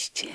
oczywiście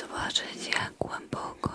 zobaczyć, jak głęboko